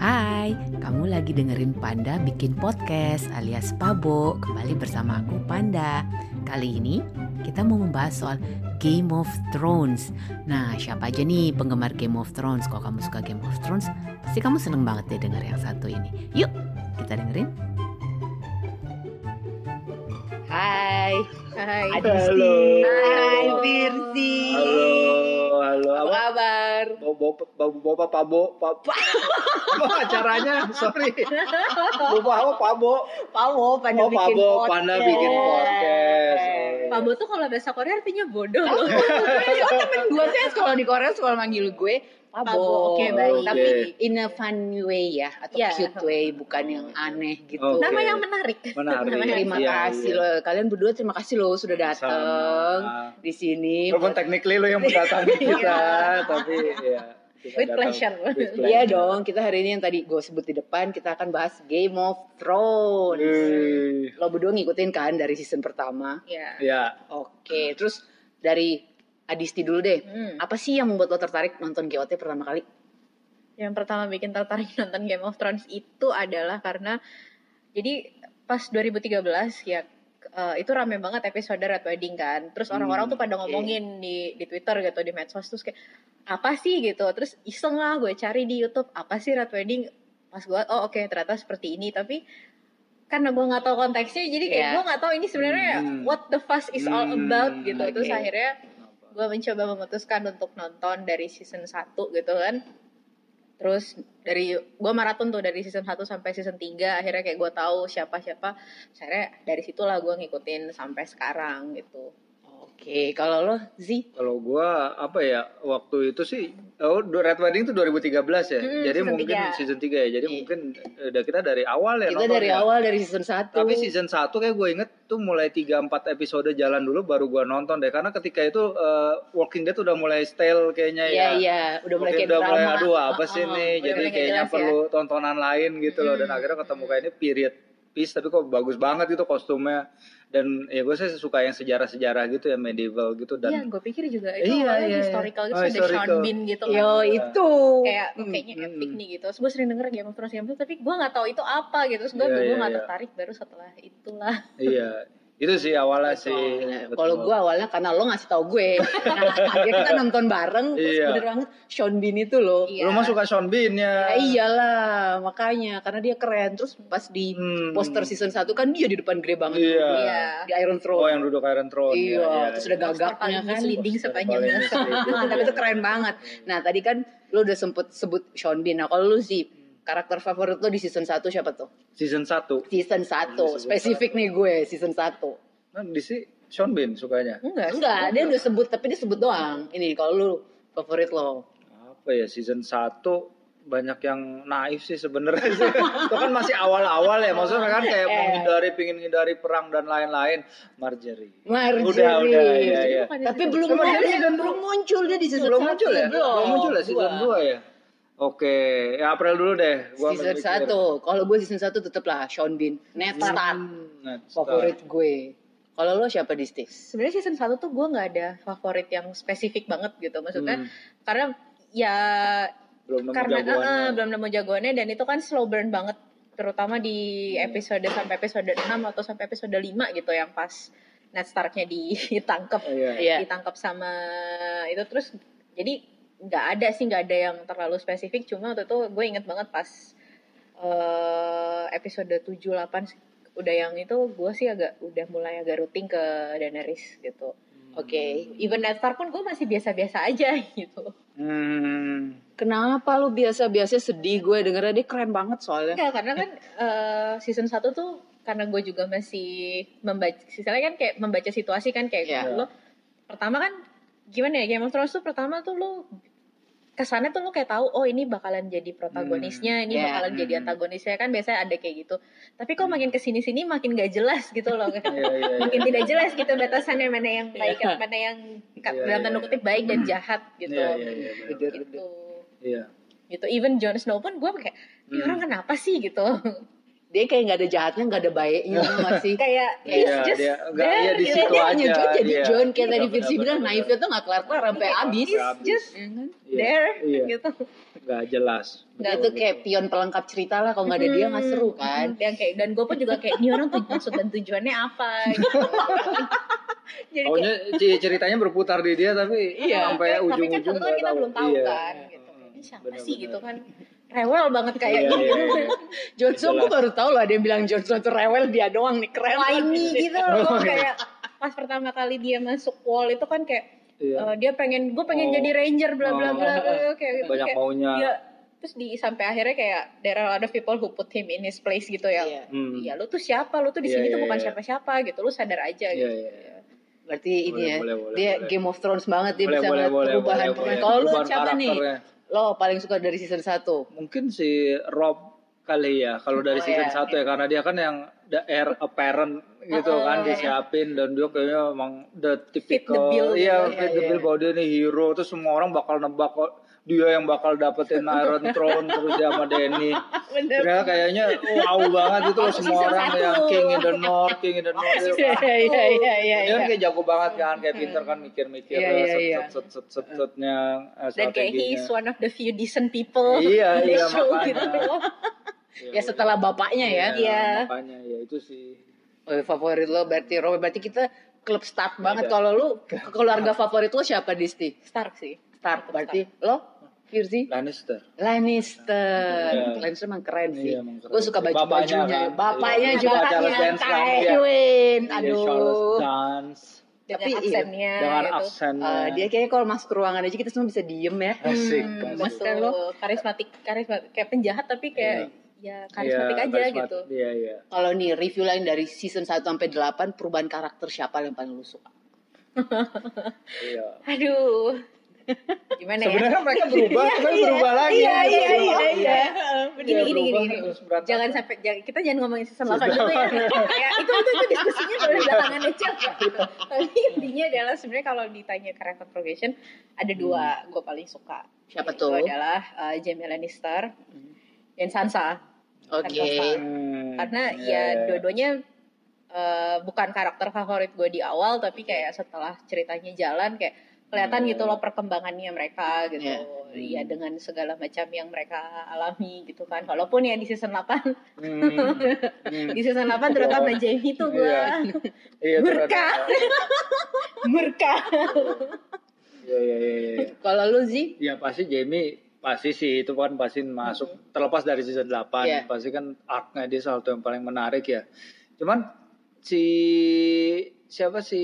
Hai, kamu lagi dengerin Panda bikin podcast alias Pabo. Kembali bersama aku Panda. Kali ini kita mau membahas soal Game of Thrones. Nah siapa aja nih penggemar Game of Thrones? Kalau kamu suka Game of Thrones Pasti kamu seneng banget deh denger yang satu ini. Yuk kita dengerin. Hai. Hai. Halo. Hai Firsi Halo, halo. Apa kabar? Bapak, bapak, bapak, pabo, pabo. Apa acaranya? Sorry. Bapak apa, pabo? Pabo, pada Oh, bikin pabo, podcast. panda bikin podcast. Pabo tuh kalau bahasa Korea artinya bodoh loh. Oh temen gue sih kalau di Korea suka manggil gue Pabo. Pabo, oke, baik. Tapi Oke. in a fun way ya atau Iya. cute way bukan yang aneh gitu. Oke. Nama yang menarik. Menarik. Terima Iya, kasih iya. loh kalian berdua terima kasih loh sudah datang di sini. Walaupun technically lo yang mendatangi kita, tapi ya. kita With pleasure. with Iya dong, kita hari ini yang tadi gue sebut di depan kita akan bahas Game of Thrones. Wih. Lo berdua ngikutin kan dari season pertama. Ya. Ya, Oke, terus dari Adisti dulu deh. Hmm. Apa sih yang membuat lo tertarik nonton GOT pertama kali? Yang pertama bikin tertarik nonton Game of Thrones itu adalah karena jadi pas 2013 ya eh, itu rame banget episode Red Wedding kan. Terus orang-orang Hmm, tuh pada ngomongin di di Twitter gitu di medsos terus kayak apa sih gitu. Terus iseng lah gue cari di YouTube apa sih Red Wedding. Pas gue oh oke ternyata seperti ini tapi karena gue nggak tahu konteksnya jadi kayak Iya. gue nggak tahu ini sebenarnya Hmm. what the fuss is all Hmm, about gitu. Terus oke. akhirnya gue mencoba memutuskan untuk nonton dari season 1 gitu kan. Terus dari gue maraton tuh dari season 1 sampai season 3 akhirnya kayak gue tahu siapa-siapa. Akhirnya dari situlah gue ngikutin sampai sekarang gitu Oke, kalau lo Zi? Kalau gua apa ya waktu itu sih oh Red Wedding itu 2013 ya. Hmm, Jadi season mungkin tiga. season 3 ya. Jadi Iya. mungkin eh, udah kita dari awal ya Kita dari nontonnya. awal dari season 1. Tapi season 1 kayak gue inget tuh mulai 3 4 episode jalan dulu baru gua nonton deh karena ketika itu eh, Walking Dead udah mulai stale kayaknya Iya, ya. iya, udah mulai kayak udah mulai aduh apa sih Uh-uh. nih jadi kayaknya ya. perlu tontonan lain gitu loh dan Hmm. akhirnya ketemu kayak ini period piece tapi kok bagus banget gitu kostumnya dan ya gue sih suka yang sejarah-sejarah gitu ya medieval gitu Iya, dan gue pikir juga itu Iya, iya, iya. historical gitu Oh, ada Sean. Bean gitu kan Yo, itu. kayak Hmm. kayaknya hmm, epic nih gitu. Terus gue sering denger Game of Thrones Game of Thrones, tapi gue nggak tahu itu apa gitu. Terus gue Iya, gue iya, nggak iya. tertarik baru setelah itulah. iya itu sih awalnya sih Nah, betul. Kalau gue awalnya karena lo ngasih tau gue, nah, akhirnya kita nonton bareng, terus Iya. bener banget Sean Bean itu loh. Iya. lu mah suka Sean Bean ya, Ya iyalah, makanya karena dia keren. Terus pas di Hmm. poster season 1 kan dia di depan gede banget Iya. Iya. di Iron Throne. oh yang duduk Iron Throne Iya, ya, terus ada Poster gagaknya kan. Poster sepanjang. Tapi itu keren banget. Nah, tadi kan lo udah sempet sebut Sean Bean. Nah, kalau lu sih karakter favorit lo di season 1 siapa tuh? season 1 Season 1. Spesifik nih gue, season 1. nah di sini Sean Bean sukanya Enggak. Enggak, dia udah sebut tapi dia sebut doang. Ini kalau lu favorit lo. apa ya season 1 banyak yang naif sih sebenarnya sih. itu kan masih awal-awal ya maksudnya kan kayak Eh. menghindari pingin hindari perang dan lain-lain Marjorie Marjorie. udah udah ya ya Tapi belum Emang dia dia season belum muncul dia di season belum 1. muncul ya belum muncul ya season 2 ya oke ya April dulu deh gua Season mikir. 1. Kalau gue season 1 tetep lah Sean Bean. Ned Stark. Hmm, nah, Favorit gue. Kalau lo siapa di Stix? Sebenarnya season 1 tuh gue nggak ada favorit yang spesifik banget gitu. Maksudnya Hmm. karena ya belum nemu karena jagoannya. eh, belum nemu jagoannya dan itu kan slow burn banget terutama di Hmm. episode sampai episode 6 atau sampai episode 5 gitu yang pas Ned Starknya ditangkap Iya. Iya. ditangkap sama itu terus jadi nggak ada sih nggak ada yang terlalu spesifik cuma waktu itu gue inget banget pas eh, episode 7 8 udah yang itu gue sih agak udah mulai agak routing ke Daenerys gitu Oke. even Ned Stark pun gue masih biasa-biasa aja gitu Hmm. Kenapa lu biasa-biasa sedih gue dengernya dia keren banget soalnya. Enggak, karena kan eh, season 1 tuh karena gue juga masih membaca, misalnya kan kayak membaca situasi kan kayak Iya. lo pertama kan gimana ya Game of Thrones tuh pertama tuh lo kesannya tuh lo kayak tahu oh ini bakalan jadi protagonisnya, ini Iya, bakalan jadi hmm. antagonisnya kan biasanya ada kayak gitu. Tapi kok makin ke sini sini makin gak jelas gitu loh. Iya, iya, iya. makin tidak jelas gitu batasannya mana yang baik, Iya. mana yang Iya, dalam tanda iya, kutip baik dan jahat gitu. Iya, iya, iya, benar. Gitu. Iya. Gitu. Even Jon Snow pun gue kayak, ini Hmm. orang kenapa sih gitu. Dia kayak nggak ada jahatnya nggak ada baiknya nggak sih kayak Iya, he's just dia enggak there iya di situ dia aja. hanya John jadi iya. John kayak tadi Benar, Virsi bilang naifnya tuh nggak kelar kelar sampai habis just Ya kan? Iya. there Iya. gitu Enggak jelas. Nggak, itu kayak pion pelengkap cerita lah kalau nggak ada dia nggak seru kan yang kayak dan gue pun juga kayak ini orang tuh maksud dan tujuannya apa gitu. jadi kayak ceritanya berputar di dia tapi Iya. sampai tapi kan ujung-ujung satu kan kita belum tahu Iya. kan gitu siapa sih gitu kan rewel banget Iya, kayaknya iya, iya. Johnson gue baru tahu loh ada yang bilang Johnson tuh rewel dia doang nih keren whiny gitu loh Oh, iya. kayak pas pertama kali dia masuk wall itu kan kayak Iya. eh, dia pengen gue pengen Oh. jadi ranger bla bla bla Oh. bla, kayak gitu Banyak kayak, maunya. dia terus di sampai akhirnya kayak there are a lot of people who put him in his place gitu ya Iya. Hmm. Iya, lu tuh siapa? Lu tuh di sini iya, tuh bukan siapa-siapa gitu. Lu sadar aja Iya, gitu. iya. berarti ini Boleh, ya boleh, boleh, dia boleh. Game of Thrones banget dia Boleh, bisa boleh, ngeliat boleh, perubahan boleh, perubahan boleh. kalau lu siapa nih. Lo paling suka dari season 1 Mungkin si Rob kali ya kalau dari Oh, season iya. 1 ya karena dia kan yang the heir apparent gitu Oh, kan iya. disiapin dan dia kayaknya emang the Fit the typical bill iya Iya, fit the iya. bill bahwa dia nih hero terus semua orang bakal nebak kok dia yang bakal dapetin Iron Throne terus dia sama Bener. Ternyata kayaknya wow banget itu loh semua orang satu. yang King in the North, King in the North. satu. iya iya iya iya dia kan kayak jago banget kan, kayak pinter kan mikir-mikir Iya, lah, iya, set, iya. set, set, set, set, setnya, eh, Dan kayak strateginya. he's one of the few decent people Iya, in the iya, show makanya. gitu loh. ya setelah bapaknya ya Iya. Makanya ya itu sih. Oh, favorit lo berarti Robert berarti kita klub Stark banget kalau lu ke- keluarga favorit lo siapa Disti Stark sih. Stark berarti lo Firzi Lannister. Lannister Iya. Lannister emang keren sih Iya, emang keren. gue suka baju Bapaknya bajunya kan. bapaknya Iya. juga Bapak Charles Dance kan, iya. Tywin Iya, Charles aduh Dance. Dengan Tapi iya, aksennya Dengan gitu. aksennya. Eh, dia kayaknya kalau masuk ruangan aja kita semua bisa diem ya Asik, Hmm, asik. Mas kan lo? Karismatik, karismatik kayak penjahat tapi kayak ya karismatik Iya, aja karismatik. gitu. Iya, iya. kalau nih review lain dari season 1 sampai 8 perubahan karakter siapa yang paling lu suka Iya. Aduh. Gimana ya? Sebenarnya mereka berubah, tapi berubah lagi. Iya, iya, iya, iya. Gini, Iya, gini, gini, gini. berantakan. Jangan sampai, jangan, kita jangan ngomongin season 8 dulu ya. ya itu, itu, itu diskusinya di belakangan aja. Gitu. Tapi intinya adalah sebenarnya kalau ditanya karakter progression, ada dua gue paling suka. Siapa Itu tuh? adalah uh, Jaime Lannister dan Sansa. oke Sansa. Hmm, Karena iya, ya iya. dua-duanya eh, bukan karakter favorit gue di awal, tapi kayak setelah ceritanya jalan kayak kelihatan Hmm. gitu loh perkembangannya mereka gitu. Iya. Iya dengan segala macam yang mereka alami gitu kan. Walaupun ya di season 8 Hmm, hmm. di season 8 terutama Jamie tuh gue Iya. Iya, murka. murka. Iya, iya, iya, iya. kalau lu sih Ya pasti Jamie pasti sih itu kan pasti masuk terlepas dari season 8 Iya. pasti kan arc-nya dia salah satu yang paling menarik ya. Cuman si siapa si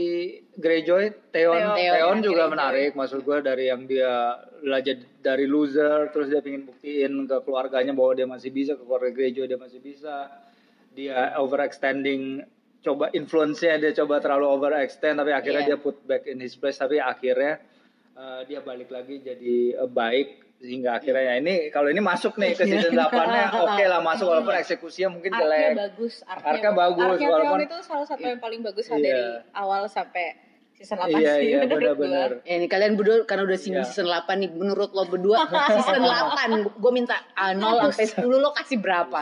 Greyjoy Theon Theon. Theon, Theon, juga Greyjoy. menarik maksud gue dari yang dia belajar dari loser terus dia pengen buktiin ke keluarganya bahwa dia masih bisa ke keluarga Greyjoy dia masih bisa dia overextending coba influence-nya dia coba terlalu overextend tapi akhirnya Iya. dia put back in his place tapi akhirnya eh, dia balik lagi jadi eh, baik sehingga akhirnya ya ini kalau ini masuk nih ke season 8-nya oke lah masuk. Walaupun eksekusinya mungkin jelek. bagus, Arc-nya bagus, Arc-nya walaupun- itu salah satu yang paling bagus Iya. dari awal sampai season 8 Iya sih iya benar-benar. Ya ini kalian berdua karena udah sini Iya. season 8 nih menurut lo berdua season 8 gue minta ah, 0 sampai 10 lo kasih berapa?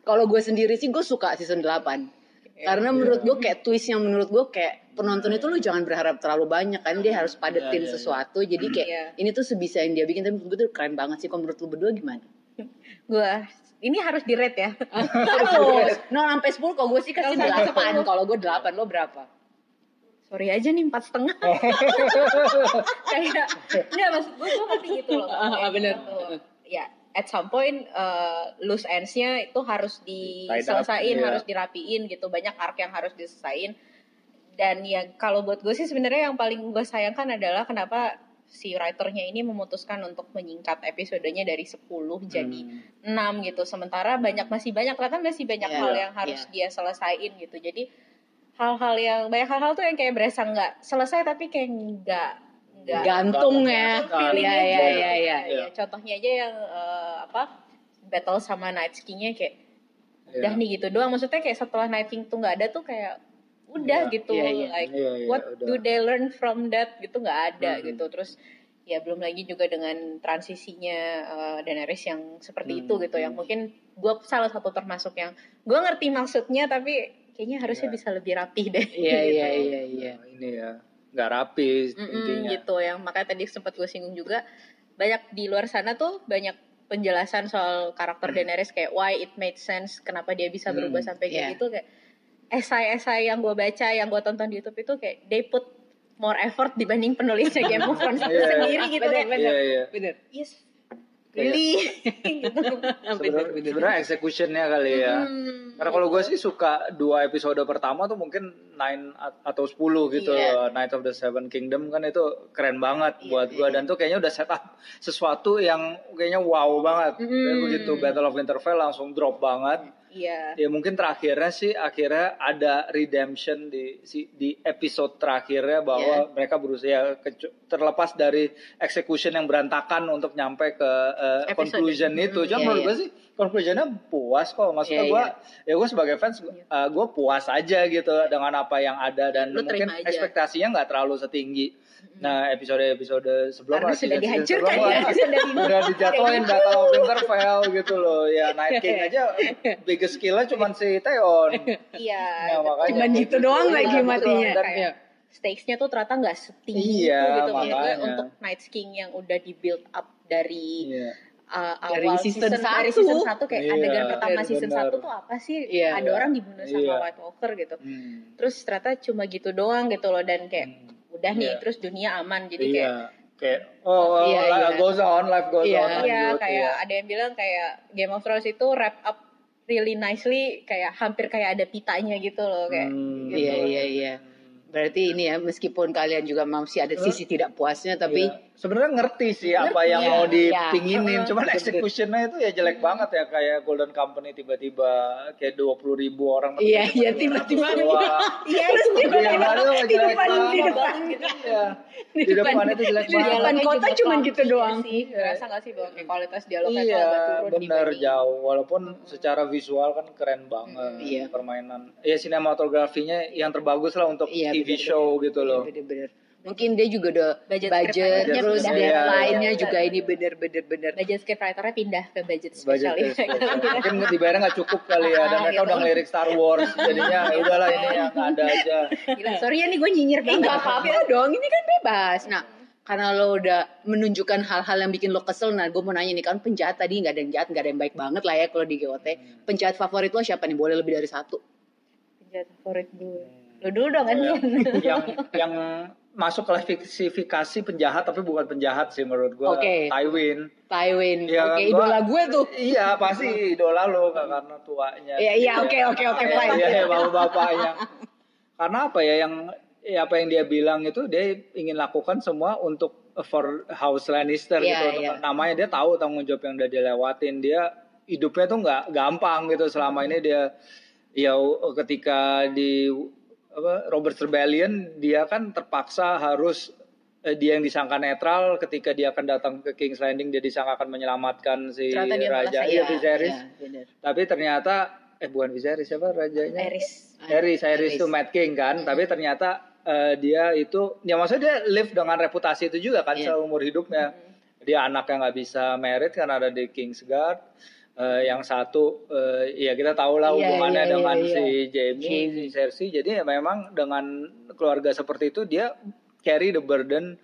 Kalau gue sendiri sih gue suka season 8 karena menurut gue kayak twist yang menurut gue kayak penonton itu lu jangan berharap terlalu banyak kan dia harus padetin Iya, iya, iya. sesuatu jadi kayak Iya. ini tuh sebisa yang dia bikin tapi gue tuh keren banget sih kalau menurut lu berdua gimana? Gue ini harus di rate ya. Harus 0 sampai 10 kalau gue sih kasih 8 kalau gue 8 lo berapa? Sorry aja nih empat setengah. Kayak nggak maksud gue gue ngerti gitu loh. Ah, Kayak bener. gitu. Ya at some point uh, loose ends-nya itu harus diselesain, up, iya. harus dirapiin gitu. Banyak arc yang harus diselesain. Dan ya kalau buat gue sih sebenarnya yang paling gue sayangkan adalah kenapa si writernya ini memutuskan untuk menyingkat episodenya dari 10 jadi Hmm. 6 gitu. Sementara banyak masih banyak kelihatan masih banyak Iya, hal yang harus iya. dia selesain gitu. Jadi hal-hal yang banyak hal-hal tuh yang kayak berasa nggak selesai tapi kayak nggak nggak Gantung ya. Iya iya iya iya. Ya, contohnya aja yang eh, apa battle sama Night King-nya kayak Iya. udah nih gitu doang. Maksudnya kayak setelah Night King tuh nggak ada tuh kayak udah Iya, gitu iya, iya. like Iya, iya, what udah. do they learn from that gitu nggak ada Hmm. gitu terus ya belum lagi juga dengan transisinya uh, Daenerys yang seperti Hmm, itu gitu yang mungkin gue salah satu termasuk yang gue ngerti maksudnya tapi kayaknya harusnya Iya. bisa lebih rapih deh Iya gitu. iya iya iya. Ini ya nggak rapi Mm-mm, intinya gitu yang makanya tadi sempat gue singgung juga banyak di luar sana tuh banyak penjelasan soal karakter Daenerys kayak why it made sense kenapa dia bisa berubah Hmm, sampai kayak iya. gitu kayak esai-esai yang gue baca yang gue tonton di YouTube itu kayak they put more effort dibanding penulisnya Game of Thrones itu Iya. sendiri gitu Bener, kayak iya iya. Bener. yes. Really? Gitu. Sebenarnya executionnya kali ya. Hmm, Karena kalau gue sih suka dua episode pertama tuh mungkin nine a- atau 10 gitu. Iya. Night of the Seven Kingdom kan itu keren banget Iya, buat gue dan tuh kayaknya udah setup sesuatu yang kayaknya wow banget. Mm. Kayak begitu. Battle of Winterfell langsung drop banget. Iya Ya mungkin terakhirnya sih akhirnya ada redemption di si- di episode terakhirnya bahwa mereka berusaha kecu- terlepas dari execution yang berantakan untuk nyampe ke uh, Episode. conclusion itu. Cuma Iya, menurut iya. gue sih conclusionnya puas kok. Maksudnya Iya, gue ya gue sebagai fans uh, gue puas aja gitu dengan apa yang ada dan Lu mungkin ekspektasinya nggak terlalu setinggi. Nah episode-episode sebelum karena sudah dihancurkan sebelum ya sudah di udah dijatuhin Battle of Winterfell gitu loh ya Night King aja biggest skillnya cuma si Theon iya Nah, makanya Cuman kayak gitu doang lagi betul. matinya. Dan Kayak stakesnya tuh ternyata nggak setinggi Iya, itu gitu gue makanya. untuk Night King yang udah di build up dari Iya. uh, Dari awal season dari satu. season 1 kayak Iya, adegan pertama bener. season 1 tuh apa sih Iya. ada orang dibunuh sama Iya. White Walker gitu Hmm. terus ternyata cuma gitu doang gitu loh dan kayak Hmm. Udah nih Iya. terus dunia aman jadi Iya. kayak Kayak oh, oh Iya, life iya. goes on, life goes Iya. on. iya lanjut, kayak iya. ada yang bilang kayak Game of Thrones itu wrap up really nicely kayak hampir kayak ada pitanya gitu loh kayak Hmm. gitu. Iya iya iya. Berarti ini ya meskipun kalian juga masih ada sisi tidak puasnya tapi Iya. Sebenarnya ngerti sih apa Ngerti, yang iya, mau iya. dipinginin, Heeh. cuman executionnya itu ya jelek banget ya kayak Golden Company tiba-tiba kayak dua puluh ribu orang. Iya, iya, tiba-tiba. Wah. Iya, terus itu tiba-tiba Iya, di depan di banget. depan Iya. Di depan itu jelek di depan banget. Dialognya kota juga cuman gitu clunky doang. sih. Ngerasa gak sih bahwa kayak kualitas dialognya Iya, turun bener jauh. Walaupun secara visual kan keren banget Iya. permainan. Ya sinematografinya yang terbagus lah untuk Iya, TV show gitu loh. Bener-bener. Mungkin dia juga udah Budget budget, terus pindah. deadline-nya Iya. juga ini bener-bener bener. budget scriptwriternya pindah ke budget Budget special. Mungkin dibayarnya nggak cukup kali ya, dan Ah, mereka gitu. udah ngelirik Star Wars, jadinya ya udahlah ini yang ada aja. Gila, sorry ya nih gue nyinyir banget nggak apa-apa dong, ini kan bebas. Nah, karena lo udah menunjukkan hal-hal yang bikin lo kesel, nah gue mau nanya nih kan penjahat tadi nggak ada yang jahat, nggak ada yang baik banget lah ya kalau di GOT. Penjahat favorit lo siapa nih? Boleh lebih dari satu? penjahat favorit gue lu dulu dong kan yang, yang yang masuk klasifikasi penjahat tapi bukan penjahat sih menurut gua Oke. Tywin. Tywin. Ya, Oke, gua- idola gue tuh. Iya pasti idola lo karena tuanya. Iya, iya, oke, oke, oke, Iya, fine. Iya, bapak-bapaknya. Karena apa ya yang ya apa yang dia bilang itu dia ingin lakukan semua untuk for House Lannister Iya, gitu. Untuk iya. Namanya dia tahu tanggung jawab yang udah dilewatin. Dia hidupnya tuh nggak gampang gitu selama ini dia ya ketika di apa Robert Rebellion dia kan terpaksa harus eh, dia yang disangka netral ketika dia akan datang ke King's Landing dia disangka akan menyelamatkan si raja. iya Viserys. Iya, tapi ternyata eh bukan Viserys siapa rajanya? Eris Aerys Aerys itu. Mad King kan? Tapi ternyata eh, dia itu ya maksudnya dia live dengan reputasi itu juga kan Iya. seumur hidupnya. Dia anak yang nggak bisa merit kan ada di Kingsguard Eh, yang satu eh, ya kita tahu lah Iya, hubungannya iya, dengan iya, si iya. Jamie, Jamie. si Cersei jadi ya memang dengan keluarga seperti itu dia carry the burden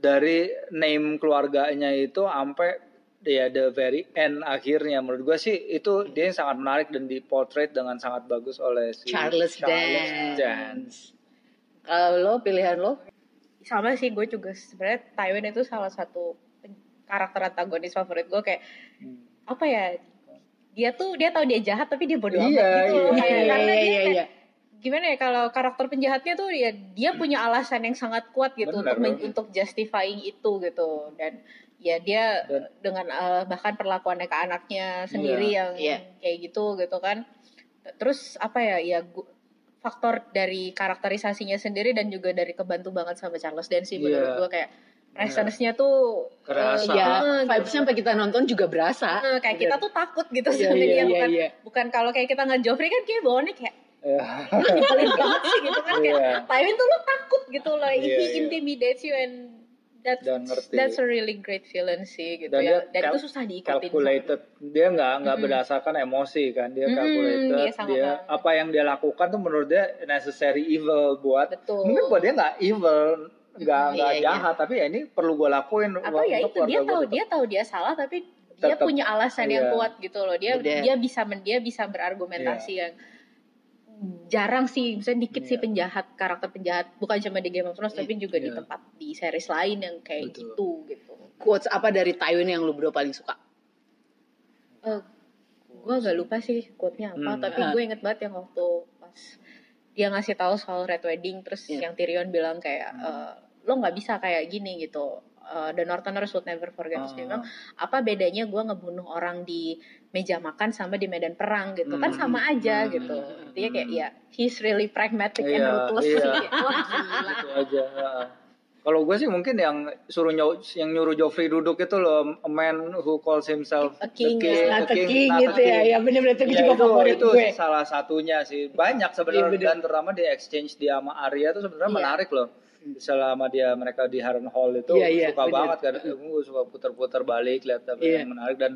dari name keluarganya itu sampai ya the very end akhirnya menurut gue sih itu dia yang sangat menarik dan dipotret dengan sangat bagus oleh si Charles Dance. Dance. Kalau lo pilihan lo? sama sih gue juga sebenarnya Tywin itu salah satu karakter antagonis favorit gue kayak Hmm. Apa ya dia tuh dia tahu dia jahat tapi dia bodoh Iya, amat gitu iya. Kayak- Iya, karena iya, dia iya, kayak- iya. gimana ya kalau karakter penjahatnya tuh ya dia punya alasan yang sangat kuat gitu Benar, untuk men- benar. untuk justifying itu gitu dan ya dia Dan- dengan eh, bahkan perlakuannya ke anaknya sendiri yang Iya. kayak gitu gitu kan terus apa ya ya gu- faktor dari karakterisasinya sendiri dan juga dari kebantu banget sama Charles Dance sih menurut Iya. gue kayak presence-nya tuh Kerasa. eh, Ya, eh, vibes-nya sampai kita nonton juga berasa. Eh, kayak kita tuh takut gitu Iya, sama iya, dia iya, bukan iya. bukan kalau kayak kita nggak Joffrey kan kayak bawaannya kayak Ya. lu nyebelin banget sih gitu kan kayak Iya. Tywin tuh lu takut gitu loh Iya, he iya. intimidates you and that's, dan ngerti. that's a really great villain sih gitu Dan ya. dia Dan itu susah diikutin. calculated dia nggak nggak berdasarkan emosi kan dia Mm-mm, calculated dia dia, sama banget. apa yang dia lakukan tuh menurut dia necessary evil buat Betul. mungkin buat dia nggak evil nggak Mm, nggak iya, iya. jahat tapi ya ini perlu gue lakuin apa buat- ya itu dia tahu dia tahu dia salah tapi dia Tetep, punya alasan yang iya. kuat gitu loh dia dia bisa men- dia bisa berargumentasi yang jarang sih misalnya dikit sih Iya. penjahat karakter penjahat bukan cuma di Game of Thrones tapi juga di Iya. tempat di series lain yang kayak Betul. gitu gitu Quotes apa dari Tywin yang lu berdua paling suka? Eh, gue agak lupa sih quote-nya apa Hmm. tapi Ah. gue inget banget yang waktu pas dia ngasih tahu soal Red Wedding terus Iya. yang Tyrion bilang kayak eh, lo nggak bisa kayak gini gitu Eh, The Northerners would never forget terus dia Ah. bilang apa bedanya gue ngebunuh orang di meja makan sama di medan perang gitu kan Hmm. sama aja Hmm. gitu intinya kayak ya he's really pragmatic and Iya, ruthless iya. sih wah gila gitu aja kalau gue sih mungkin yang suruh nyaw- yang nyuruh Joffrey duduk itu loh a man who calls himself A king the is Not the the king not gitu ya. king. Ya bener-bener itu Ya, juga itu, favorit itu gue. salah satunya sih banyak Iya, sebenarnya bener. dan terutama di exchange dia sama Arya itu sebenarnya Iya. menarik loh selama dia mereka di Harren Hall itu Iya, iya, suka bener. banget kan gue suka putar-putar balik lihat apa Iya. yang menarik dan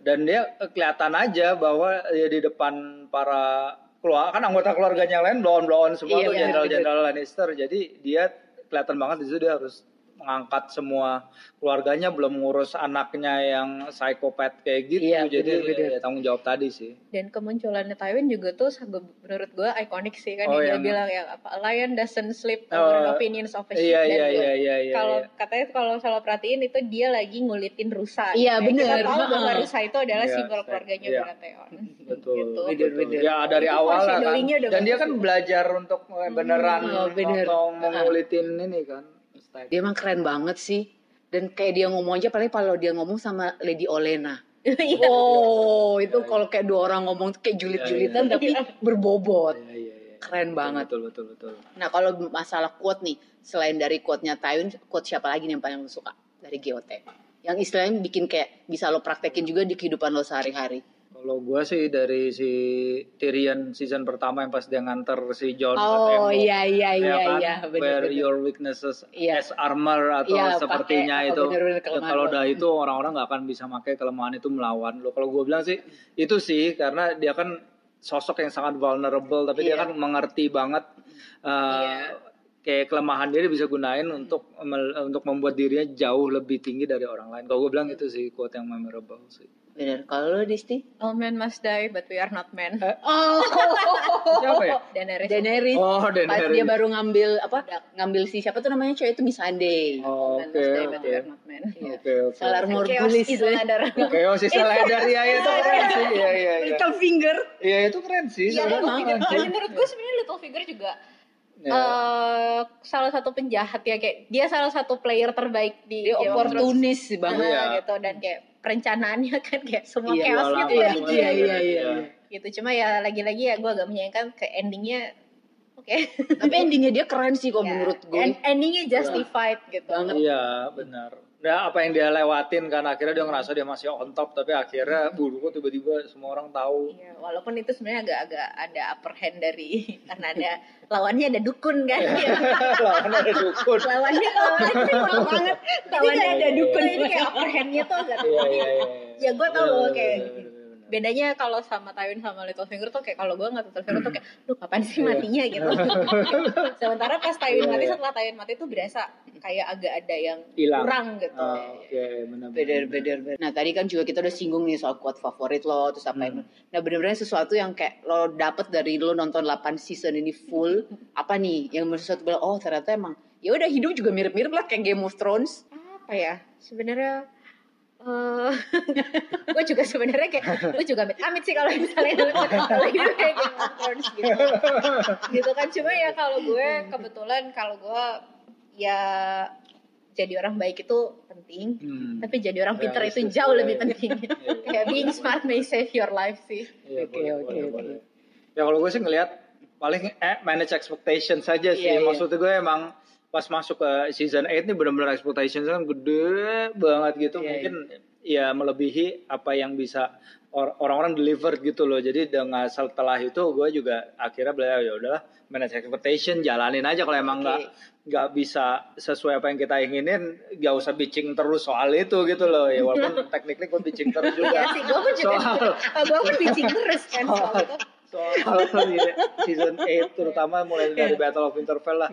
dan dia kelihatan aja bahwa ya di depan para keluar kan anggota keluarganya lain blown blown semua Iya, tuh iya, jenderal-jenderal Lannister jadi dia kelihatan banget di situ dia harus mengangkat semua keluarganya belum ngurus anaknya yang psikopat kayak gitu Iya, jadi bener-bener. ya, tanggung jawab tadi sih dan kemunculannya Tywin juga tuh menurut gue ikonik sih kan Oh, yang dia yang- bilang yang apa a lion doesn't sleep Oh, over opinions of a sheep iya dan iya gua- iya iya iya kalau iya. katanya kalau salah perhatiin itu dia lagi ngulitin rusa Iya, Kayak bener. kita tahu bahwa rusa itu adalah Iya, simbol keluarganya iya. Baratheon betul, gitu. Bener, betul. bener. ya dari Itu awal lah kan dan dia kan belajar untuk eh, beneran Oh, bener. ngomong Ah. mengulitin ini kan Dia emang keren banget sih. Dan kayak dia ngomong aja paling kalau dia ngomong sama Lady Olena. Iya. Oh, itu kalau kayak dua orang ngomong kayak julit-julitan Iya, tapi berbobot. Iya, iya, iya. Keren banget. betul betul betul Nah, kalau masalah quote nih, selain dari quote-nya Tywin, quote siapa lagi nih yang paling lo suka dari GOT? Yang istilahnya bikin kayak bisa lo praktekin juga di kehidupan lo sehari-hari. Kalau gua sih dari si Tyrion season pertama yang pas dia nganter si John Oh iya iya Ya iya kan? iya where benar your weaknesses Iya. as armor atau Iya, sepertinya pakai, itu Ya, kalau udah itu orang-orang nggak akan bisa pakai kelemahan itu melawan lo kalau gue bilang sih itu sih karena dia kan sosok yang sangat vulnerable tapi dia Iya. kan mengerti banget uh, Iya. Kayak kelemahan dia, dia bisa gunain untuk untuk membuat dirinya jauh lebih tinggi dari orang lain kalau gue bilang itu sih quote yang memorable sih Bener. Kalau lo Disti? all men must die but we are not men Oh, siapa ya Daenerys Daenerys. oh Pas Daenerys dia baru ngambil apa? Ngambil si siapa tuh namanya cewek itu Missandei. Oh, all men oke must die but oke we are not men oke oke Salar Chaos Morgulis. is a ladder. oke oh sisa ladder ya itu keren sih iya iya iya Little finger. Iya itu keren sih. Iya, Little. Dan menurut gue sebenarnya Little Figure juga Ya. eh salah satu penjahat ya kayak dia salah satu player terbaik di Dia oportunis banget. Iya. gitu dan kayak perencanaannya kan kayak semua Jualan, ada semua dia iya, gitu. iya, iya. gitu cuma ya lagi-lagi ya gue agak menyayangkan ke endingnya oke Tapi endingnya dia keren sih kok Ya, menurut gue. and- endingnya justified gitu Banget. Iya benar. Nah apa yang dia lewatin kan akhirnya dia ngerasa dia masih on top tapi akhirnya buru kok tiba-tiba semua orang tahu. Iya, walaupun itu sebenarnya agak-agak ada upper hand dari karena ada lawannya ada dukun kan Iya. ya. Lawan ada dukun. lawannya lawannya itu mahal banget lawannya Iya, ada iya, dukun iya. ini kayak upper handnya tuh agak Iya iya iya. Ya, gua tahu Bener, kayak. Bedanya kalau sama Tywin sama Littlefinger tuh kayak kalau gue nggak Littlefinger tuh kayak lu kapan sih Iya. matinya gitu sementara pas Tywin Iya, mati iya. setelah Tywin mati tuh berasa kayak agak ada yang Hilang. kurang gitu Oh, Oke benar. Beder, beder, beder. Nah tadi kan juga kita udah singgung nih soal quote favorit lo, terus apa yang Nah bener-bener sesuatu yang kayak lo dapet dari lo nonton 8 season ini full, apa nih yang sesuatu bilang, oh ternyata emang ya udah hidup juga mirip-mirip lah kayak Game of Thrones. apa ya sebenarnya eh gue juga sebenarnya kayak gue juga amit amit sih kalau misalnya kalau hidup kayak Game of Thrones gitu gitu kan cuma ya kalau gue kebetulan kalau gue ya jadi orang baik itu penting Hmm. tapi jadi orang pintar itu Realistis, jauh lebih iya. penting kayak being smart may save your life sih Iya, Oke, oke, oke. Ya kalau gue sih ngelihat paling eh, manage expectation saja sih. Iya, iya. Maksud gue emang pas masuk ke season 8 nih benar-benar expectations kan gede banget gitu. Iya, mungkin ya melebihi apa yang bisa or- orang-orang deliver gitu loh. Jadi dengan setelah itu gue juga akhirnya belajar ya udahlah manage expectation jalanin aja kalau emang nggak nggak bisa sesuai apa yang kita inginin gak usah bitching terus soal itu gitu loh. Ya walaupun technically gue bitching terus juga. Iya sih, gue pun juga soal gue pun pitching terus kan soal itu. Soal di season 8 terutama mulai dari Battle of Winterfell lah.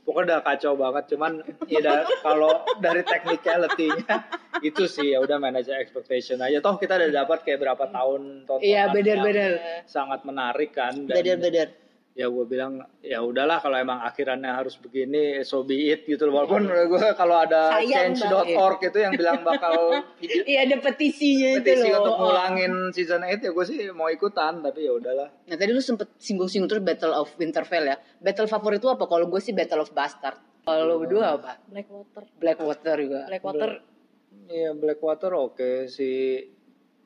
Pokoknya udah kacau banget. Cuman ya dah- kalau dari technicality-nya itu sih ya udah manage expectation aja. Toh kita udah dapat kayak berapa tahun tontonan Iya, benar-benar. sangat menarik kan dan Bener-bener. Ya gue bilang ya udahlah kalau emang akhirannya harus begini so be it gitu loh walaupun gue kalau ada change.org itu yang bilang bakal video Iya ada petisinya itu petisi loh. untuk Oh. ngulangin season 8 ya gue sih mau ikutan tapi ya udahlah Nah tadi lu sempet singgung-singgung terus Battle of Winterfell ya. Battle favorit lu apa? Kalau gue sih Battle of Bastard. Kalau lu berdua apa? Blackwater. Blackwater juga. Blackwater. Iya Blackwater oke si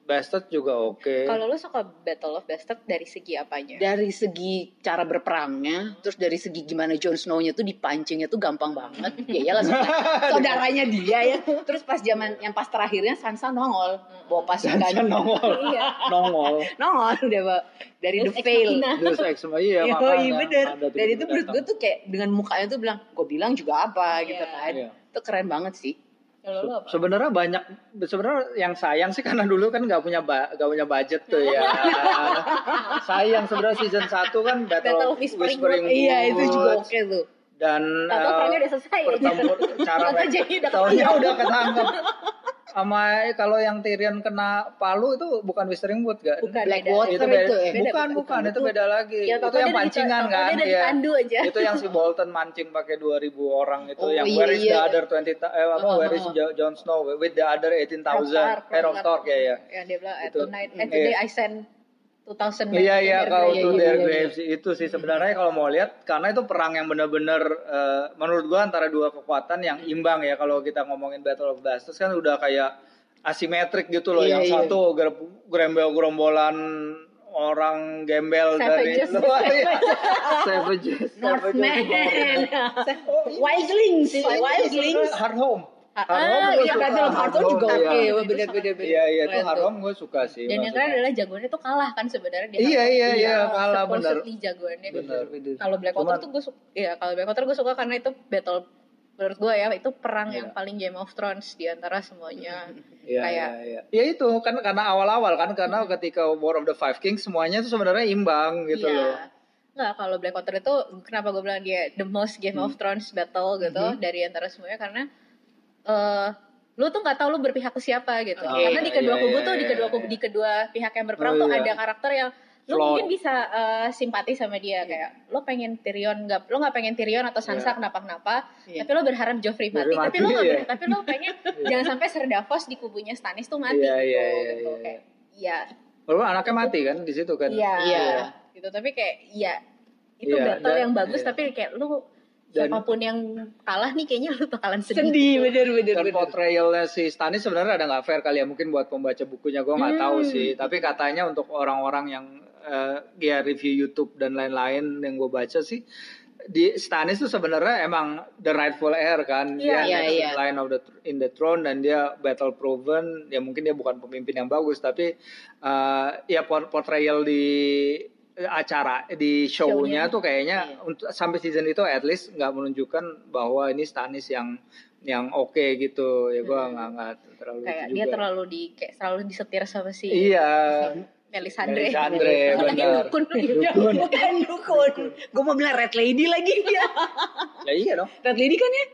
Bastard juga oke. Kalau lu suka Battle of Bastard dari segi apanya? Dari segi cara berperangnya, terus dari segi gimana Jon Snow-nya tuh dipancingnya tuh gampang banget. Ya iyalah saudara- saudaranya dia ya. Terus pas zaman yang pas terakhirnya Sansa nongol bawa pasukan. Sansa nongol. Iya. Nongol. nongol udah Pak. dari Deus The Veil. Machina. Deus Ex iya Iya, makanya. iya bener. Dan itu menurut gue tuh kayak dengan mukanya tuh bilang, gue bilang juga apa gitu Iya. kan. Iya. Itu keren banget sih. Kalau lu apa? Sebenarnya banyak sebenarnya yang sayang sih karena dulu kan nggak punya nggak punya budget tuh ya. sayang sebenarnya season 1 kan Battle, Battle of Whispering Whispering Woods. Iya itu juga oke tuh. dan Tahu eh, perangnya udah selesai aja. pertempur cara Tahu jadi udah ketangkap sama kalau yang Tyrion kena palu itu bukan Whispering Wood gak? Bukan Blackwater itu beda. itu ya? bukan, Beda, bukan, bukan. itu beda lagi. Ya, itu yang pancingan di- kan, Iya. ditandu aja. Itu yang si Bolton mancing pakai 2000 orang itu Oh, yang iya, where is the iya. other 20 ta- eh apa Oh, where is oh. Jo- Jon Snow with the other 18,000 Robb Stark, eh Robb Stark ya ya. Yang dia bilang, eh, Itu. tonight, eh, Iya. today I send 2000 men Iya to iya their kau grave. tuh iya, their iya, graves itu sih sebenarnya kalau mau lihat karena itu perang yang benar-benar eh, menurut gua antara dua kekuatan yang imbang ya kalau kita ngomongin Battle of Bastards kan udah kayak asimetrik gitu loh Iya, yang iya. satu ger- gerembel-gerombolan orang gembel dari Savages. luar ya. Savages. Savages. Wildlings, Wildlings. Hard Home. Hard Home ah, iya, of Hard Hardcore juga oke, iya. wah bener-bener. Iya iya itu. Home gue suka sih. Dan yang maksudnya. keren adalah jagoannya tuh kalah kan sebenarnya dia. Iya, iya, iya, kalah, bener. jagoannya. Bener. Kalau Blackwater Cuman- tuh gue suka, ya kalau Blackwater gue suka karena itu battle menurut gue ya itu perang Iya. yang paling Game of Thrones di antara semuanya. Iya, kayak iya, iya. Ya itu kan karena awal-awal kan karena ketika War of the Five Kings semuanya itu sebenarnya imbang gitu Iya. loh. Nggak, kalau Blackwater itu kenapa gue bilang dia the most Game Hmm. of Thrones battle gitu dari antara semuanya karena eh lu tuh nggak tahu lu berpihak ke siapa gitu. Oh, karena di kedua iya, kubu iya, tuh di iya, kedua iya. kubu di kedua pihak yang berperang Oh, tuh iya. ada karakter yang lu Flawed. mungkin bisa eh, simpati sama dia kayak lu pengen Tyrion nggak lu nggak pengen Tyrion atau Sansa Iya. kenapa-kenapa Iya. tapi lu berharap Joffrey mati, Joffrey tapi mati, lu nggak iya. ber- tapi lu pengen jangan sampai Ser Davos di kubunya Stannis tuh mati Iya, gitu iya, iya, gitu iya. kayak iya Walaupun anaknya mati kan di situ kan. Iya. Iya. Gitu tapi kayak iya itu Iya, battle dan- yang bagus iya. tapi kayak lu Dan- siapa pun yang kalah nih kayaknya lu bakalan sedih. Sedih, bener bener Dan bener. portrayalnya si Stannis sebenarnya ada nggak fair kali ya mungkin buat pembaca bukunya gue nggak tahu Hmm. sih. Tapi katanya untuk orang-orang yang eh, ya review YouTube dan lain-lain yang gue baca sih di Stannis tuh sebenarnya emang the rightful heir kan Iya, dia iya, next in iya. line of the in the throne dan dia battle proven ya mungkin dia bukan pemimpin yang bagus tapi eh, ya por- portrayal di acara di show-nya Show-nya. tuh kayaknya Iya. untuk sampai season itu at least nggak menunjukkan bahwa ini Stannis yang yang oke gitu ya gua nggak nggak terlalu Hmm. kayak dia juga. terlalu di kayak selalu disetir sama si iya Melisandre. Melisandre, Lagi benar. dukun. Dukun. Bukan dukun. Gue mau bilang Red Lady lagi. ya iya dong Red Lady kan ya?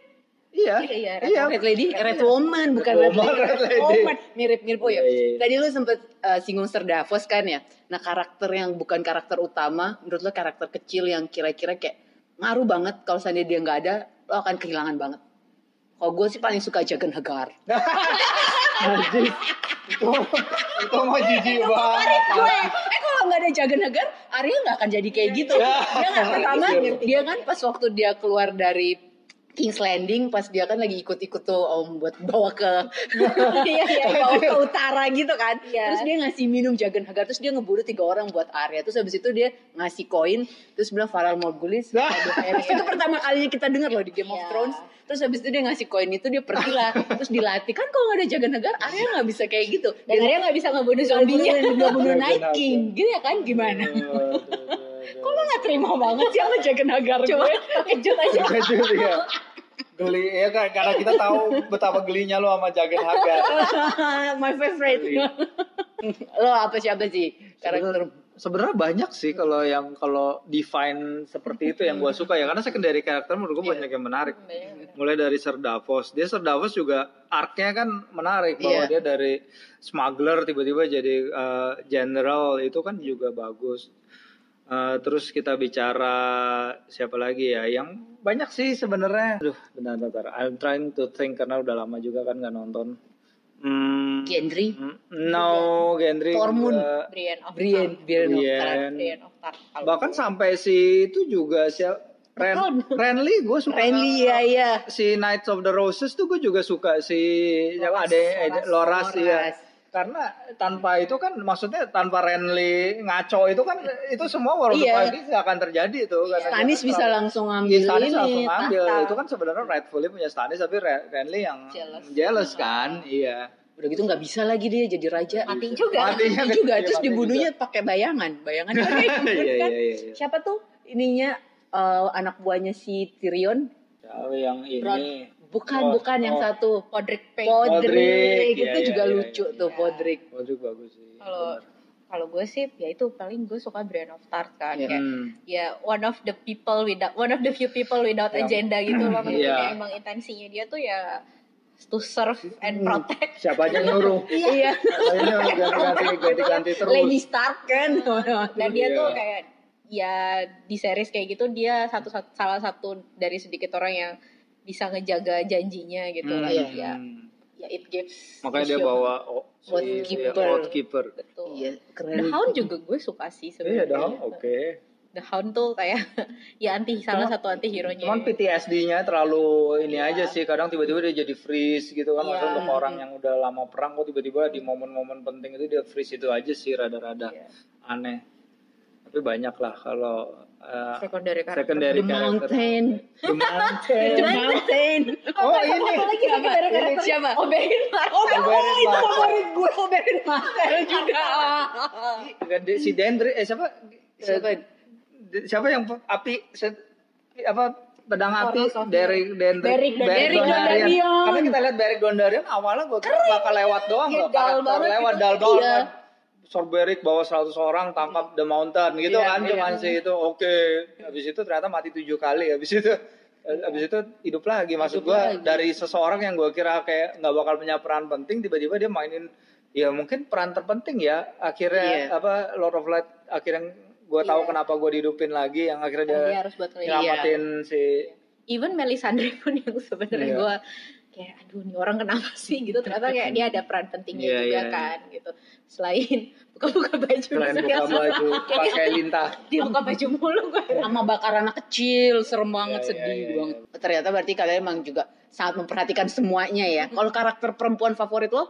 Iya Iya, Red iya Red Lady, Red Woman bukan Red Woman, Lady. Red Lady. Woman. Mirip-mirip oh ya. Iya, iya. Tadi lu sempet uh, singgung Ser Davos kan ya. Nah karakter yang bukan karakter utama, menurut lo karakter kecil yang kira-kira kayak ngaruh banget kalau seandainya dia nggak ada, lo akan kehilangan banget. Kalau gue sih paling suka Jagan Hagar. Itu itu mau jijik banget gue, eh kalau nggak ada Jagan Hagar, Arya nggak akan jadi kayak gitu. Ya. Dia nggak pertama, Iya. dia kan pas waktu dia keluar dari King's Landing pas dia kan lagi ikut-ikut tuh om buat bawa ke Iya iya. bawa ke utara gitu kan. Iya. Terus dia ngasih minum jagan hagar terus dia ngebunuh tiga orang buat Arya. Terus habis itu dia ngasih koin terus bilang Faral Morgulis. Nah. itu pertama kalinya kita dengar loh di Game of Iya. Thrones. Terus habis itu dia ngasih koin itu dia pergi lah terus dilatih kan kalau nggak ada jagan hagar Arya nggak bisa kayak gitu. Dan Arya nggak bisa ngebunuh zombinya. nggak bunuh Night. King gitu ya kan gimana? Kok lo nggak terima banget sih sama jagan hagar Cuma gue? aja. Terkejut ya. Geli ya kan karena kita tahu betapa gelinya lo sama Jagan Hagar. My favorite. Iya. lo apa siapa sih karakter? Sebenarnya banyak sih kalau yang kalau define seperti itu yang gue suka ya karena secondary karakter menurut gue banyak yang menarik. Mulai dari Sir Davos, dia Sir Davos juga arc-nya kan menarik bahwa Iya. dia dari smuggler tiba-tiba jadi uh, general itu kan juga bagus. Uh, terus kita bicara siapa lagi ya yang banyak sih sebenarnya. Aduh, bentar, bentar. I'm trying to think karena udah lama juga kan nggak nonton. Hmm, Gendry, mm, no, Gendry. Tormund. Brienne of. Tarth. Brienne of Tarth. Kalau Bahkan sampai si itu juga si Ren, Renly gue suka Renly ya ya. si Knights of the Roses tuh gue juga suka si siapa Loras, ada Loras, Loras, iya. Loras. Karena tanpa itu kan maksudnya tanpa Renly ngaco itu kan itu semua World Iya. of akan terjadi tuh. karena Stannis dia bisa langsung Iya, ngambil Stannis ini. langsung tahta. Itu kan sebenarnya rightfully punya Stannis tapi Re- Renly yang Jealous. jealous kan. Iya. Udah gitu nggak bisa lagi dia jadi raja. Mati juga. Matinya Mati juga Iya, terus mati dibunuhnya pakai bayangan. Bayangan kan, Iya, iya, iya, iya. Siapa tuh ininya eh, anak buahnya si Tyrion? Yang ini? Bron- Bukan, Oh, bukan yang oh. satu. Podrick Payne. Podrick, Podrick, itu iya, juga iya, lucu iya, tuh iya. Podrick. Podrick bagus sih. Kalau kalau gue sih ya itu paling gue suka Brienne of Tarth kan Iya. kayak Hmm. ya one of the people without one of the few people without Yang- agenda gitu loh maksudnya Iya. kayak emang intensinya dia tuh ya to serve and Hmm. protect Siapa aja nyuruh? Iya. Kayaknya ganti-ganti ganti-ganti terus. Lady Stark kan. dan dia Iya. tuh kayak ya di series kayak gitu dia satu, satu salah satu dari sedikit orang yang bisa ngejaga janjinya gitu Hmm. lah Iya. ya ya it gives Makanya the dia bawa oh, si Oathkeeper. ya, Oathkeeper. betul Iya, The keren. Hound juga gue suka sih Iya sebenarnya dong, oke. The Hound tuh kayak ya anti salah Cuman- satu anti hero nya Cuman PTSD-nya terlalu ini Iya. aja sih. Kadang tiba-tiba dia jadi freeze gitu kan. Maksudnya Iya. untuk orang yang udah lama perang kok tiba-tiba di momen-momen penting itu dia freeze itu aja sih rada-rada Iya. aneh. Tapi banyak lah kalau uh, secondary karakter secondary The character. Mountain. The Mountain. The Mountain. oh ini. lagi secondary Siapa? karakter Siapa? Oberyn Martell Oh, Oberyn itu favorit gue Oberyn Martell juga. Gede- si Dendry eh siapa? Siapa? Eh, siapa yang api apa pedang api Derek Dendry Beric Don- Beric Dondarrion. Karena kita lihat Beric Dondarrion awalnya gue kira bakal lewat doang Iya, loh, karakter lewat dal banget. Iya. Beric bawa 100 orang tangkap The Mountain gitu Iya, kan iya. cuman sih itu oke. Habis itu ternyata mati tujuh kali habis itu habis itu hidup lagi maksud Hidup gue lagi. dari seseorang yang gue kira kayak nggak bakal punya peran penting tiba-tiba dia mainin ya mungkin peran terpenting ya akhirnya Iya. apa Lord of Light akhirnya gue tahu Iya. kenapa gue dihidupin lagi yang akhirnya dia, dia harus buat nyelamatin si even Melisandre pun yang sebenarnya Iya. gue kayak aduh nih orang kenapa sih? Gitu. Ternyata kayak dia ada peran pentingnya Iya, juga iya, kan gitu. Selain buka-buka baju selain buka baju pakai lintah. Dia buka baju mulu gue Sama bakar anak kecil, serem banget, Iya, sedih iya, iya, banget. Ternyata berarti kalian emang juga sangat memperhatikan semuanya ya. Kalau karakter perempuan favorit lo?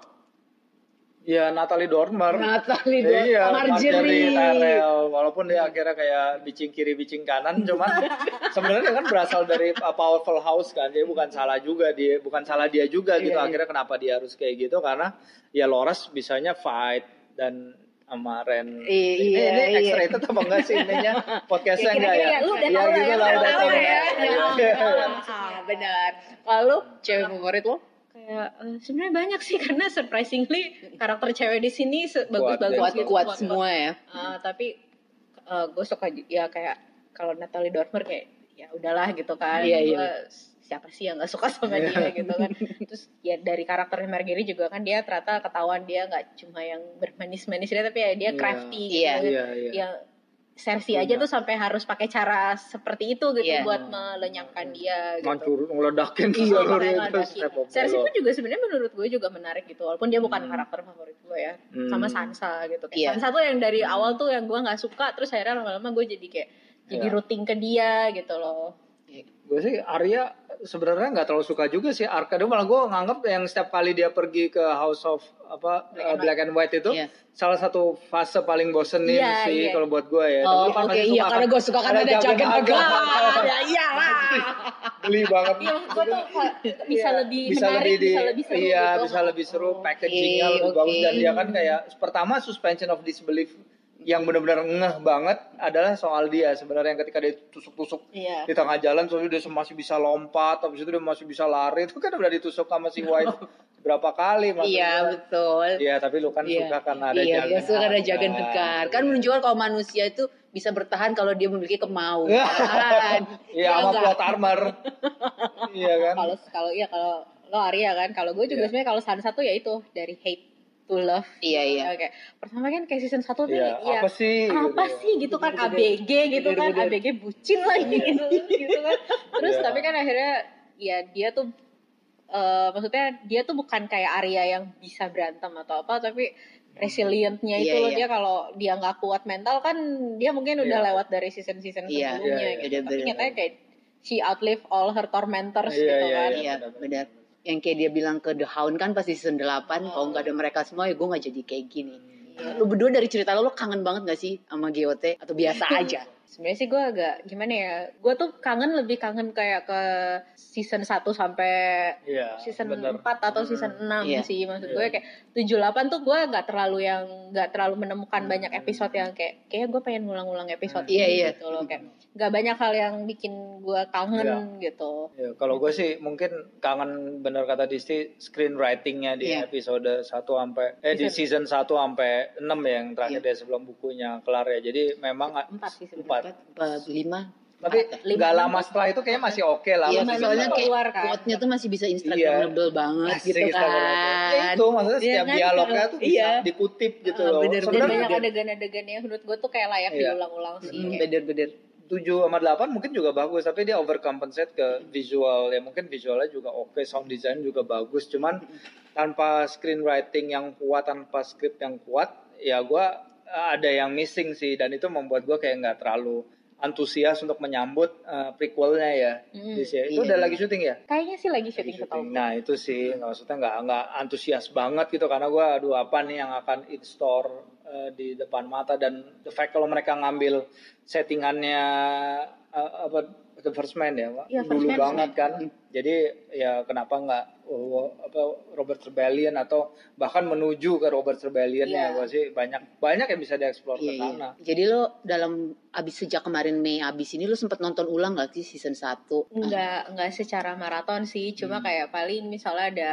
Ya Natalie Dormer Natalie Dormer, iya Marjorie. Tyrell walaupun dia akhirnya kayak bicing kiri bicing kanan cuman sebenarnya kan berasal dari a powerful house kan dia bukan salah juga dia bukan salah dia juga gitu Iya, iya. akhirnya kenapa dia harus kayak gitu karena ya Loras bisanya fight dan sama Ren Iya, ini, iya, ini iya. X-rated apa enggak sih ininya podcastnya Ya, enggak ya lu udah Iya, tahu lah gitu ya, lah udah tahu ya. ya. Benar. Kalau cewek favorit lo? Kayak eh, sebenarnya banyak sih karena surprisingly karakter cewek di sini bagus-bagus Kuat, gitu, Kuat-kuat semua ya. Ah, tapi gue suka ya kayak kalau Natalie Dormer kayak ya udahlah gitu kan Iya, iya. Gua siapa sih yang nggak suka sama dia gitu kan terus ya dari karakternya Margery juga kan dia ternyata ketahuan dia nggak cuma yang bermanis-manis dia tapi ya dia Iya. crafty gitu Iya. kan. iya iya yang Cersei aja tuh sampai harus pakai cara seperti itu gitu Iya. buat melenyapkan dia gitu ngancur ngeledakin Iya, ngeledakin. Belok. pun juga sebenarnya menurut gue juga menarik gitu walaupun dia bukan Hmm. karakter favorit gue ya Hmm. sama Sansa gitu kayak Iya. Sansa tuh yang dari awal tuh yang gue nggak suka terus akhirnya lama-lama gue jadi kayak jadi Iya. rooting ke dia gitu loh gue sih Arya sebenarnya nggak terlalu suka juga sih Arcade malah gue nganggap yang setiap kali dia pergi ke House of apa Black uh, and Black and White itu Iya. salah satu fase paling bosenin Iya, sih iya. kalau buat gue ya. Oh, Tapi masih iya suka karena kan gue suka kan ada jaket agak. Ya iyalah. Beli banget. Iya, gue tuh bisa Iya, lebih bisa menarik, lebih di, bisa lebih seru iya gitu. bisa lebih seru Oh. packagingnya lebih oke. bagus dan dia kan kayak pertama suspension of disbelief yang benar-benar ngeh banget adalah soal dia sebenarnya yang ketika dia tusuk-tusuk Iya. di tengah jalan terus dia masih bisa lompat habis itu dia masih bisa lari itu kan udah ditusuk sama si White berapa kali maksud Iya betul. Iya tapi lu kan Iya. suka karena ada iya, jalan dia suka ada jagan bekar. Kan menunjukkan kalau manusia itu bisa bertahan kalau dia memiliki kemauan. Iya Ya sama enggak? plot armor iya kan Kalau kalau iya kalau lo Arya kan, kalau gue juga Iya. sebenarnya kalau salah satu ya itu dari hate to love. Iya, iya. Oke. Pertama kan kayak season 1 tuh Iya, ya apa sih apa gitu. sih gitu kan ABG gitu kan Bener-bener. ABG bucin lagi gitu, gitu kan terus Iya. tapi kan akhirnya ya dia tuh eh, maksudnya dia tuh bukan kayak Arya yang bisa berantem atau apa tapi resilientnya itu Iya, loh iya. dia kalau dia nggak kuat mental kan dia mungkin udah Iya. lewat dari season season Iya, sebelumnya iya, gitu iya, tapi nyatanya kayak she outlive all her tormentors Iya, gitu iya, kan Iya, benar. Yang kayak dia bilang ke The Hound kan pas di season 8, kalau nggak ada mereka semua ya gue nggak jadi kayak gini. Iya. Lu berdua dari cerita lo, lo kangen banget gak sih sama GOT? Atau biasa aja? sebenarnya sih gue agak gimana ya gue tuh kangen lebih kangen kayak ke season 1 sampai Iya, season bener. 4 atau season 6 Iya. sih maksud Iya. gue kayak 7 8 tuh gue nggak terlalu yang nggak terlalu menemukan banyak episode yang kayak kayak gue pengen ngulang-ngulang episode Iya, ini iya. gitu loh kayak nggak banyak hal yang bikin gue kangen gitu Ya, kalau gue sih mungkin kangen bener kata Disti screenwritingnya di Iya. episode 1 sampai eh di season 1 sampai 6 ya yang terakhir Iya. dia sebelum bukunya kelar ya. Jadi memang empat sih empat. sebenarnya Empat, lima. Tapi Lima, nggak lama setelah itu kayaknya masih oke lah. Iya, Masih soalnya bisa- kayak keluar kan. quote-nya tuh masih bisa Instagramable banget Asik, gitu kan. Ya itu maksudnya Iya setiap kan? dialognya tuh bisa Iya. dikutip gitu Ah, loh. bener, dan Sebenarnya banyak adegan-adegan yang menurut gue tuh kayak layak Iya. diulang-ulang sih Hmm, Bener-bener. 7 sama 8 mungkin juga bagus tapi dia overcompensate ke visual. Ya mungkin visualnya juga oke sound design juga bagus. Cuman tanpa screenwriting yang kuat tanpa script yang kuat ya gua eh, ada yang missing sih. Dan itu membuat gua kayak nggak terlalu antusias untuk menyambut eh, prequelnya ya. Hmm, di sini. itu iya, udah lagi syuting ya? Kayaknya sih lagi Lagi syuting syuting. setahun Nah itu sih. Maksudnya nggak nggak antusias banget gitu. Karena gua aduh apa nih yang akan in store eh, di depan mata dan the fact kalau mereka ngambil settingannya eh, apa the first man ya Pak? Iya, First dulu Man, banget First kan jadi ya kenapa nggak oh, apa Robert Rebellion atau bahkan menuju ke Robert Rebellion ya Iya. gua sih banyak banyak yang bisa dieksplor ke Iya, iya. sana Jadi lo dalam abis sejak kemarin Mei abis ini lo sempet nonton ulang gak sih season 1? nggak nggak secara maraton sih cuma Hmm. kayak paling misalnya ada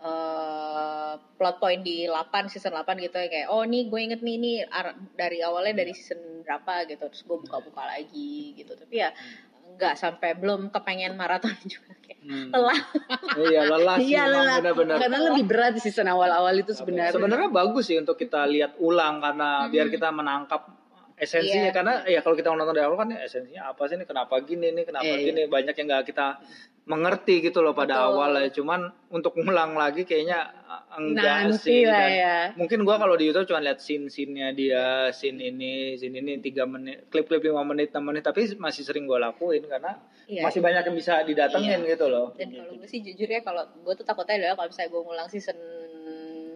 eh, plot point di 8 season 8 gitu ya kayak oh nih gue inget nih ini ar- dari awalnya dari season berapa gitu terus gue buka-buka lagi gitu. Tapi ya nggak sampai belum kepengen maraton juga kayak Hmm. lelah. Iya lelah sih Iya emang lah, benar-benar. Karena lebih berat di season awal-awal itu sebenarnya. Sebenarnya bagus sih untuk kita lihat ulang karena biar kita menangkap esensinya. Iya. karena ya kalau kita nonton dari awal kan ya esensinya apa sih ini kenapa gini nih kenapa Iya, gini banyak yang nggak kita mengerti gitu loh pada Betul. awal ya cuman untuk ngulang lagi kayaknya enggak Nanti sih lah Dan ya. mungkin gua kalau di YouTube cuma lihat scene scene-nya dia scene ini scene ini tiga menit klip-klip lima menit enam menit tapi masih sering gua lakuin karena Iya. masih banyak yang bisa didatengin gitu loh dan kalau gue sih jujur ya kalau gue tuh takutnya adalah kalau misalnya gue ngulang season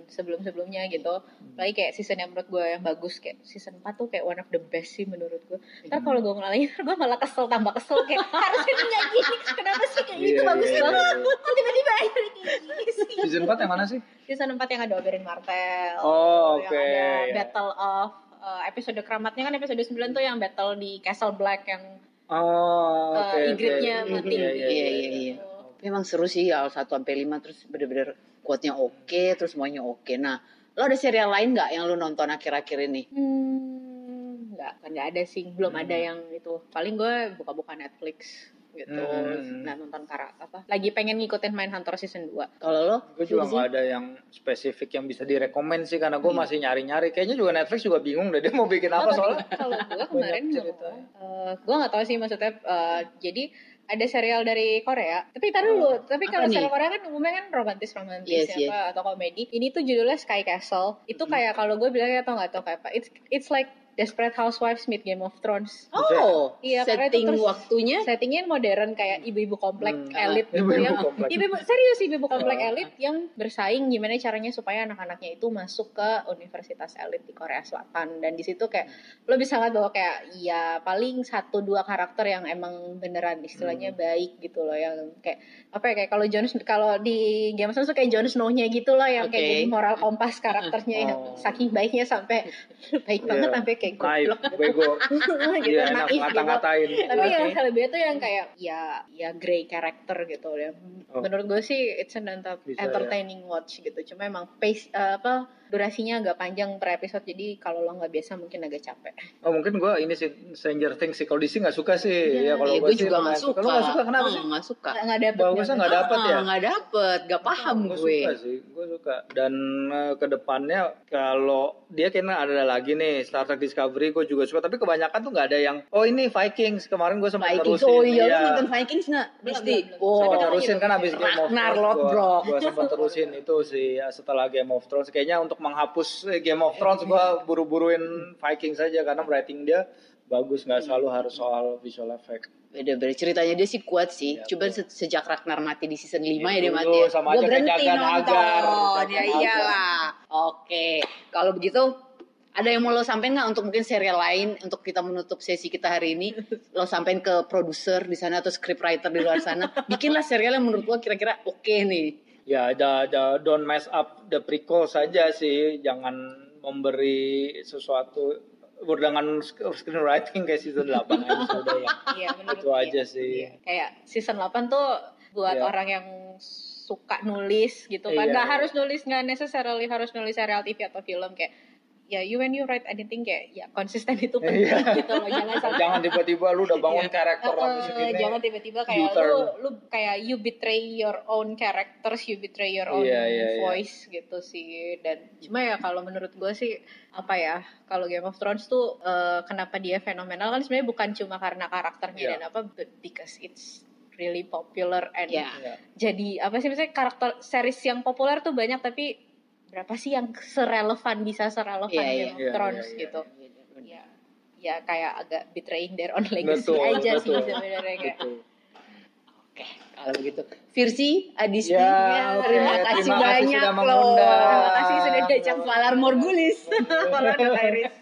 sebelum-sebelumnya gitu. Lagi kayak season yang menurut gue yang bagus kayak season 4 tuh kayak one of the best sih menurut gue ntar kalau gue ntar gue malah kesel tambah kesel kayak harusnya ini nggak gini kenapa sih kayak gitu? Iya, bagus iya, banget. iya. kok tiba-tiba akhirnya kayak gini sih? Season 4 yang mana sih? Season 4 yang ada Oberyn Martell. Oh, yang oke, ada iya. Battle of uh, episode keramatnya kan episode 9 tuh yang battle di Castle Black yang oh uh, oke oke. Ygritte-nya mati. Iya, gitu. iya, Iya, iya, iya. Memang seru sih awal 1 sampai 5 terus bener-bener quote-nya oke, terus semuanya oke. Nah, lo ada serial lain nggak yang lo nonton akhir-akhir ini? Hmm, nggak, kan nggak ada sih, belum Hmm. ada yang itu. Paling gue buka-buka Netflix gitu, Hmm. nah nonton kara apa. Lagi pengen ngikutin Main Hunter season 2 Kalau lo? Gue juga nggak ada yang spesifik yang bisa direkomend sih karena gue Hmm. masih nyari-nyari. Kayaknya juga Netflix juga bingung deh dia mau bikin apa soalnya. Kalau gue kemarin cerita. uh, gue nggak tahu sih maksudnya. uh, jadi ada serial dari Korea. Tapi tar dulu. Tapi Apa kalau serial Korea kan umumnya kan romantis romantis Yes, ya apa atau komedi. Ini tuh judulnya Sky Castle. Itu kayak kalau gue bilangnya tau nggak tau kayak apa? It's it's like Desperate Housewives meet Game of Thrones. Oh, Iya, itu setting terus- waktunya Settingnya modern kayak ibu-ibu komplek Hmm. elit gitu Ibu-ibu yang komplek. ibu-ibu serius ibu-ibu komplek Oh. elit yang bersaing gimana caranya supaya anak-anaknya itu masuk ke universitas elit di Korea Selatan dan di situ kayak lo bisa ngeliat bahwa kayak ya paling satu dua karakter yang emang beneran istilahnya Hmm. baik gitu loh yang kayak apa ya kayak kalau Jon kalau di Game of Thrones tuh kayak Jon Snow-nya gitu loh yang kayak Oke. jadi moral kompas karakternya yang Oh. saking baiknya sampai baik banget Iya. sampai kayak naif goblok. Bego. Gitu dia enak naif gitu. ngata-ngatain. Tapi yang Oke. selebihnya tuh yang kayak ya ya grey character gitu. Ya Oh. menurut gue sih it's an enter- Bisa, entertaining watch gitu. Cuma emang pace eh, apa durasinya agak panjang per episode jadi kalau lo nggak biasa mungkin agak capek oh mungkin gua ini sih Stranger Things sih kalau DC nggak suka sih Iya. ya kalau ya, gua gue juga nggak suka. Lu nggak suka kenapa Oh, sih Nggak suka. nggak dapet Bagusnya nggak dapet ya? Ah, Nggak dapet, nggak paham gue gue. suka sih gue suka dan eh, ke depannya kalau dia kayaknya ada lagi nih Star Trek Discovery gue juga suka tapi kebanyakan tuh nggak ada yang oh ini Vikings kemarin gue sempat Vikings, terusin oh iya, lu Iya. nonton Vikings nggak? Pasti. Oh, sempat Saya terusin kan abis Game of Thrones gue sempat terusin itu sih ya, setelah Game of Thrones kayaknya untuk menghapus eh, Game of Thrones gue buru-buruin Vikings saja karena rating dia bagus nggak selalu harus soal visual effect beda-beda ceritanya dia sih kuat sih. Iya, Coba betul. se- sejak Ragnar mati di season 5 ya dia Dulu mati ya. sama Gue berhenti nonton. Hagar. Ya Jagan iyalah. Oke, kalau begitu ada yang mau lo sampein nggak untuk mungkin serial lain untuk kita menutup sesi kita hari ini? Lo sampein ke produser di sana atau scriptwriter di luar sana. Bikinlah serial yang menurut lo kira-kira oke nih. Ya ada don't mess up the prequel saja sih jangan memberi sesuatu dengan screenwriting kayak season 8 aja sudah ya iya itu gue. aja sih Iya. kayak season 8 tuh buat Iya. orang yang suka nulis gitu kan Iya, iya. harus nulis nggak necessarily harus nulis serial TV atau film kayak ya you when you write anything kayak ya konsisten itu penting Iya. gitu loh jangan sampai jangan tiba-tiba lu udah bangun karakter Eh, habis ini jangan tiba-tiba kayak U-turn. lu lu kayak you betray your own characters, you betray your own Iya, iya, iya. voice gitu sih. Dan cuma ya kalau menurut gue sih apa ya kalau Game of Thrones tuh eh, kenapa dia fenomenal kan sebenarnya bukan cuma karena karakternya Iya. dan apa but because it's really popular and Ya. Ya. jadi apa sih misalnya karakter series yang populer tuh banyak tapi berapa sih yang serelevan bisa serelevan Iya, iya. Game of Iya, Thrones iya, iya, gitu ya ya kayak agak betraying their own legacy Betul, aja sih betul. sebenarnya kayak. Oke, kalau begitu. Virsi, Adisti, Ya, oke. terima kasih Terima banyak loh. Terima kasih sudah diajak Valar Morgulis. Valar Iris.